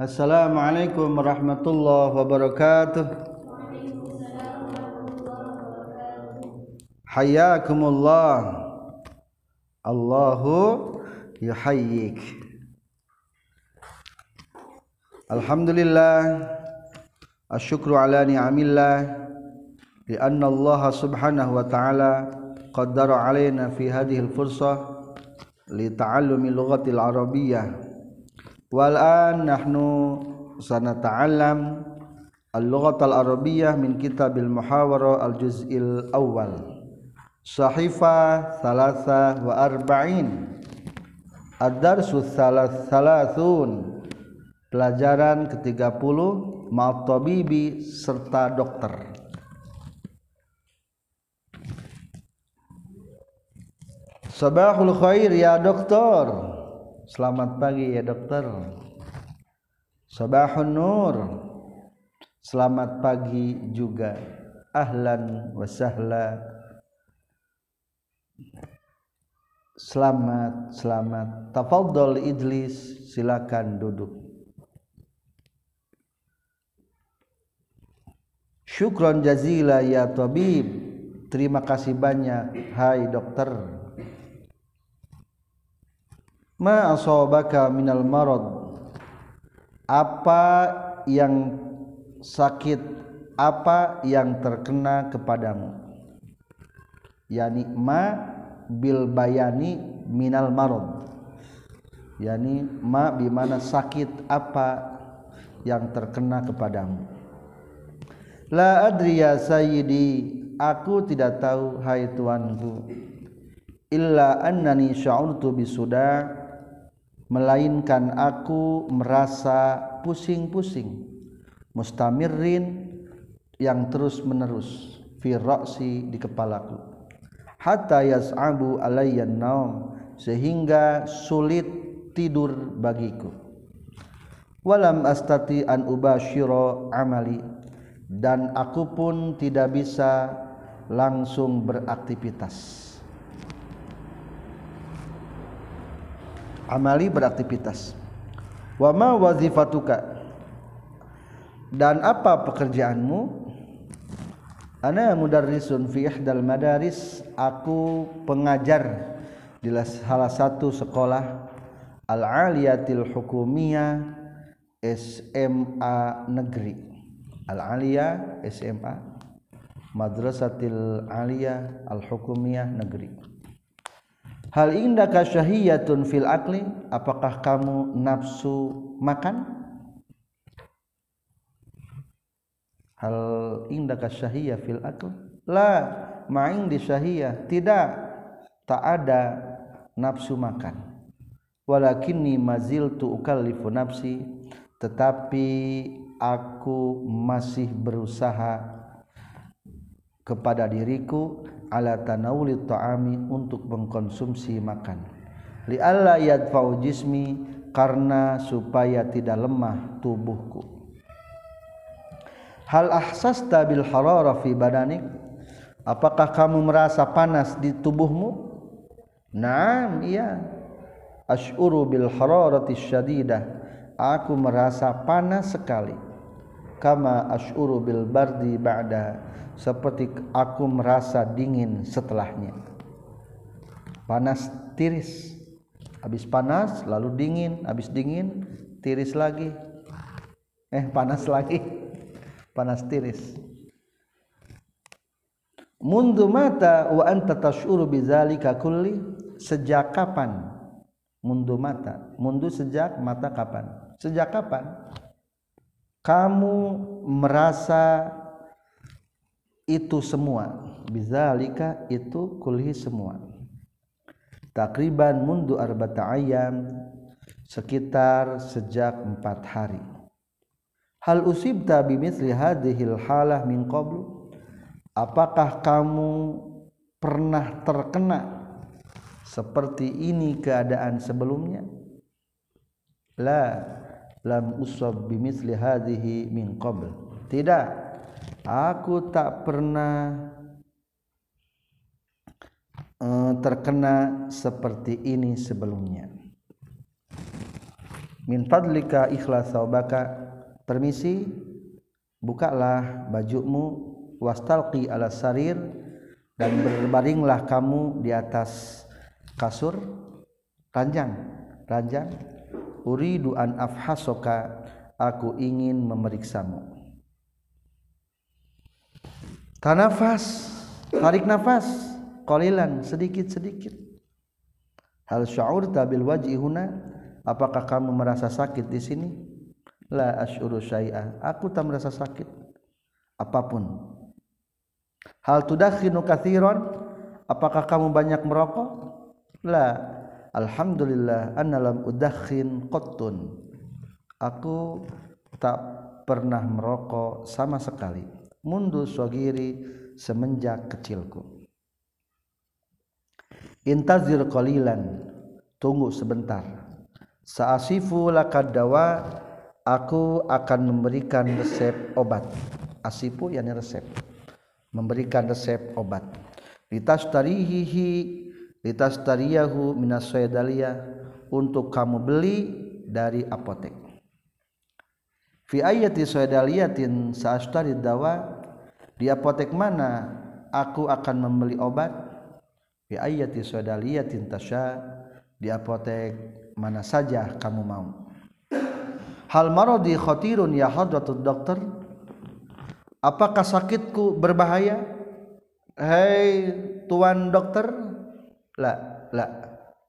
Assalamualaikum warahmatullahi wabarakatuh Hayakumullah Allahu yuhayyik Alhamdulillah Asyukru ala ni'amillah Lianna Allah subhanahu wa ta'ala Qaddara alaina fi hadihil fursah Li ta'allumi lughatil arabiyyah Wal'an nahnu sanata'allam Al-lughat al-arabiyyah min kitabil muhawara al-juz'il awal Sahifa thalatha wa arba'in. Ad-darsu thalathun. Pelajaran ke-30 Ma'atabibi serta dokter. Sabahul khair ya dokter Selamat pagi ya dokter Sabahun nur Selamat pagi juga Ahlan wa sahla Selamat, selamat. Tafadhol Idlis, silakan duduk. Syukron jazila ya tabib. Terima kasih banyak hai dokter. Ma asabaka minal marad? Apa yang sakit apa yang terkena kepadamu? Yani ma bil bayani minal marad yani ma bimana sakit apa yang terkena kepadamu la adri ya sayyidi aku tidak tahu hai tuanku illa annani sya'urtu bisuda melainkan aku merasa pusing-pusing mustamirrin yang terus menerus fi ra'si di kepalaku. Hatta yas'abu alayyan naum sehingga sulit tidur bagiku. Walam astati an ubashiro amali dan aku pun tidak bisa langsung beraktivitas amali beraktivitas. Wa ma wazifatuka. Dan apa pekerjaanmu? Ana mudarrisun fi ihdal madaris. Aku pengajar di salah satu sekolah al-aliyatil hukumiyah SMA negeri. Al-aliyah SMA madrasatil aliyah al-hukumiyah negeri Hal indaka syahiyatun fil akli? Apakah kamu nafsu makan? Hal indaka syahiyah fil akl la ma'ing di syahiyah. Tidak tak ada nafsu makan. Walakinni maziltu ukallifu nafsi tetapi aku masih berusaha kepada diriku ala tanawuli ta'ami untuk mengkonsumsi makan. Li alla yadfa'u jismi karena supaya tidak lemah tubuhku. Hal ahsasta bil harara fi badanik? Apakah kamu merasa panas di tubuhmu? Naam iya. Ashuru bil hararati syadidah. Aku merasa panas sekali kama ashuru bil bardi ba'da seperti aku merasa dingin setelahnya. Panas tiris. Habis panas lalu dingin. Habis dingin tiris lagi. Eh panas lagi. Panas tiris. Mundu mata wa anta tashuru bidzalika kulli sejak kapan? Mundu mata. Mundu sejak mata kapan? Sejak kapan kamu merasa itu semua. Bidzalika itu kulli semua. Takriban mundu arba'ata ayam sekitar sejak empat hari. Hal usibta bimithli hadhil halah min qablu? Apakah kamu pernah terkena seperti ini keadaan sebelumnya? La lam usab bimithli hadhihi min qabl. Tidak. Aku tak pernah terkena seperti ini sebelumnya. Minfadlika ikhlas saubaka. Permisi bukalah bajumu wastalqi ala sarir dan berbaringlah kamu di atas kasur. Ranjang ranjang uridu an afhasoka aku ingin memeriksamu. Tanafas tarik nafas qalilan sedikit-sedikit. Hal sya'urta bil wajhi huna? Apakah kamu merasa sakit di sini? La asyuru syai'a aku tak merasa sakit. Apa pun. Hal tudakhinu katsiran apakah kamu banyak merokok? La alhamdulillah anna lam udakhin qattun aku tak pernah merokok sama sekali. Mundu sogiri semenjak kecilku. Intazir qalilan tunggu sebentar. Saasifu lakad dawa aku akan memberikan resep obat. Asifu yakni resep. Memberikan resep obat. Litastarihihi litastariyahu minas saydaliyah untuk kamu beli dari apotek. Fi ayati saydaliyatin saastari dawa di apotek mana aku akan membeli obat? Fi ayati saydaliyatin tasya di apotek mana saja kamu mau. Hal maradi khatirun ya hadratud dokter? Apakah sakitku berbahaya? Hei tuan dokter la la.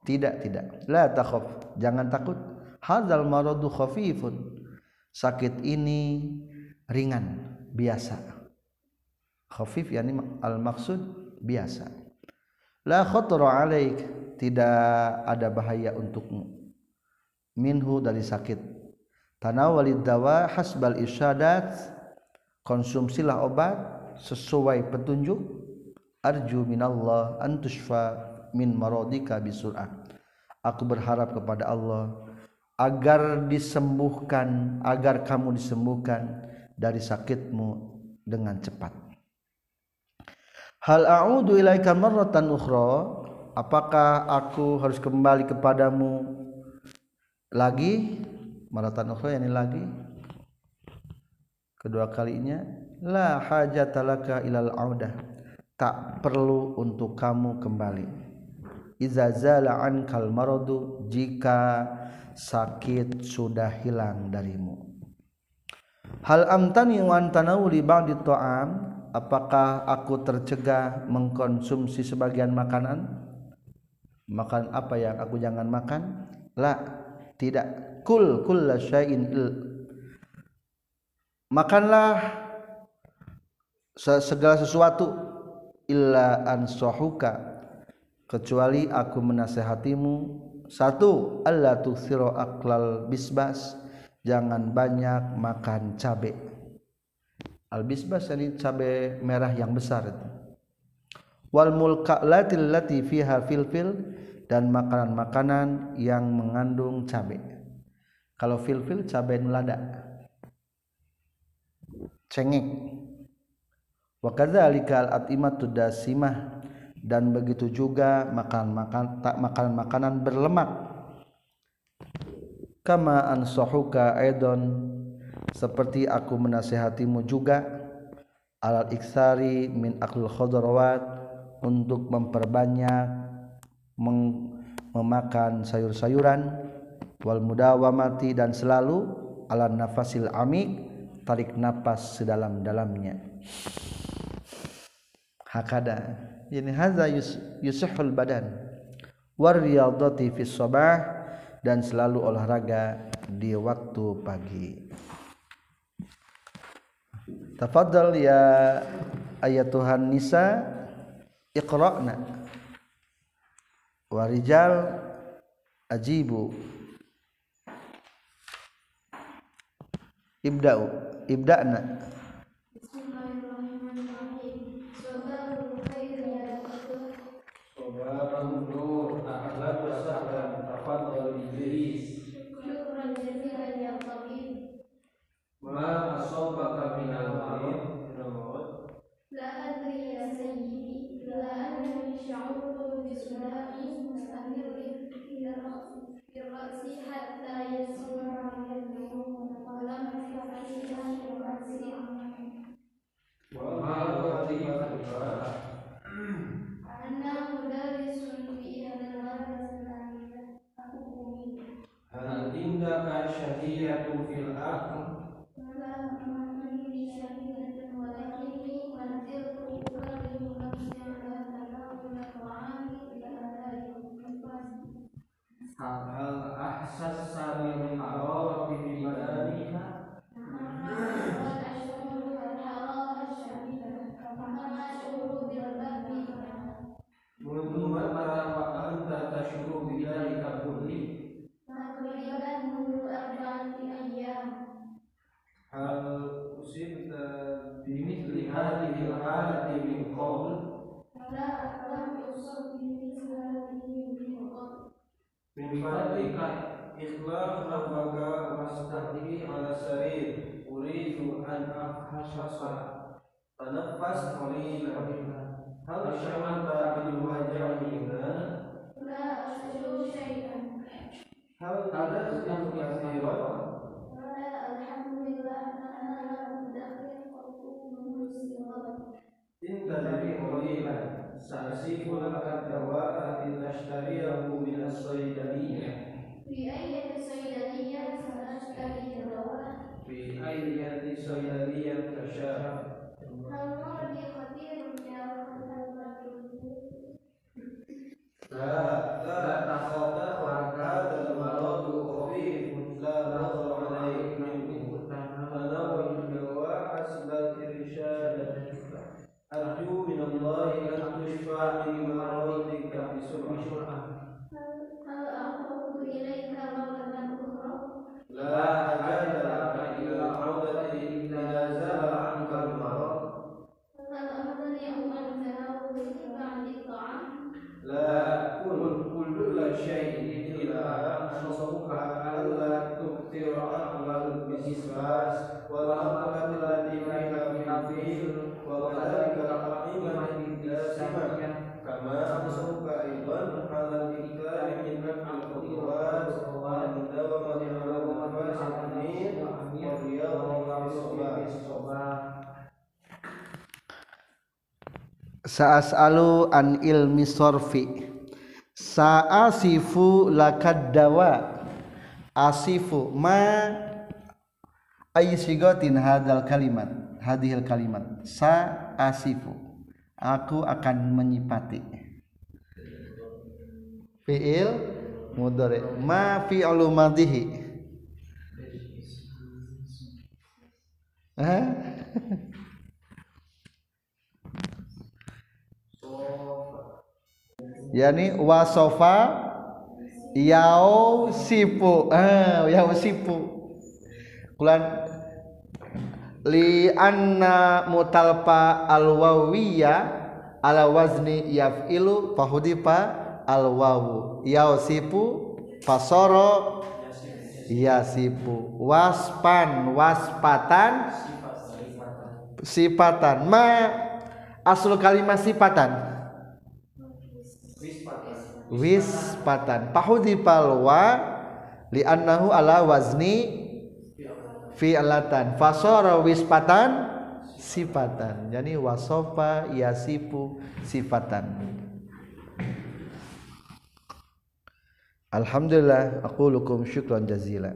Tidak tidak. La takhaf. Jangan takut. Hadzal maradu khafifun. Sakit ini ringan biasa. Khafif yani al maksud biasa. La khatara alaik. Tidak ada bahaya untukmu. Minhu dari sakit. Tanawalid dawa hasbal isyadat konsumsilah obat sesuai petunjuk. Arju minallah antushfa min maradika bisur'ah. Aku berharap kepada Allah agar disembuhkan agar kamu disembuhkan dari sakitmu dengan cepat. Hal a'udu ilaika marratan ukhra apakah aku harus kembali kepadamu lagi? Maratan ukhra yani lagi. Kedua kalinya la hajatalaka ilal audah. Tak perlu untuk kamu kembali iza zala ankal maradu jika sakit sudah hilang darimu. Hal amtani wa tanawuli ba'di ta'am apakah aku tercegah mengkonsumsi sebagian makanan? Makan apa yang aku jangan makan? La tidak. Kul kulla syai'in makanlah segala sesuatu illa an sahuka kecuali aku menasehatimu. Satu Allah tuksiru aklal bisbas. Jangan banyak makan cabe. Al bisbas ini cabe merah yang besar itu. Wal mulkalatil lati fiha filfil. Dan makanan-makanan yang mengandung cabai kalau filfil cabai nulada. Cengek. Wa kadzalika al atimatu dasimah dan begitu juga makan makan tak makan makanan berlemak. Kama ansahuka aidon seperti aku menasehatimu juga alal iksari min akul khadrawat untuk memperbanyak memakan sayur-sayuran wal mudawamati dan selalu ala nafasil amik tarik napas sedalam-dalamnya hakada. Ini hadza yusihul badan. War riyadati fi sabah dan selalu olahraga di waktu pagi. Tafadhal ya ayatuhan nisa iqra'na. Warijal ajibu. Ibda'u ibda'na إلا أنني شعرت بصداع مستمر في الرأس حتى يسمع النوم ولم أستطيع أن أنسي وما لطيف أنا مدرس في المدرسة الآمنة أقوم هل عندك شهية في الآخر؟ هذه الحالة من قبل من فضلك إخلاق نفسك واستهدي على السرير أريد أن أفحص تنفس قليلا هل شعرت بالوجع هنا؟ هل تنفس كثيرا؟ انتظري قليلا سأسيب لك الدواء لتشتريه من الصيدلية في أي صيدلية سأشتري دواء في أي صيدلية تشاء هل مرضي خطير يا رب لا لا تخاف لا Sa'as'alu an ilmi sorfi. Sa'asifu lakad dawa Asifu ma Ayi sigotin hadal kalimat Hadihil kalimat. Sa'asifu. Aku akan menyipati. Fi'il Mudore Ma fi'lu madihi Hah? yani wasofa yau sipu. Ah yau sipu. Kulan li anna mutalpa alwawiya ala wazni yaf'ilu fahudifa alwawu yau sipu fasoro yasipu waspan waspatan sifatan. Ma asal kalimat sifatan wispatan. Pahudipal wa li'annahu ala wazni fi'latan. Fasara wispatan sifatan. Jadi wasofa yasifu sifatan. Alhamdulillah aku lukum syukran jazila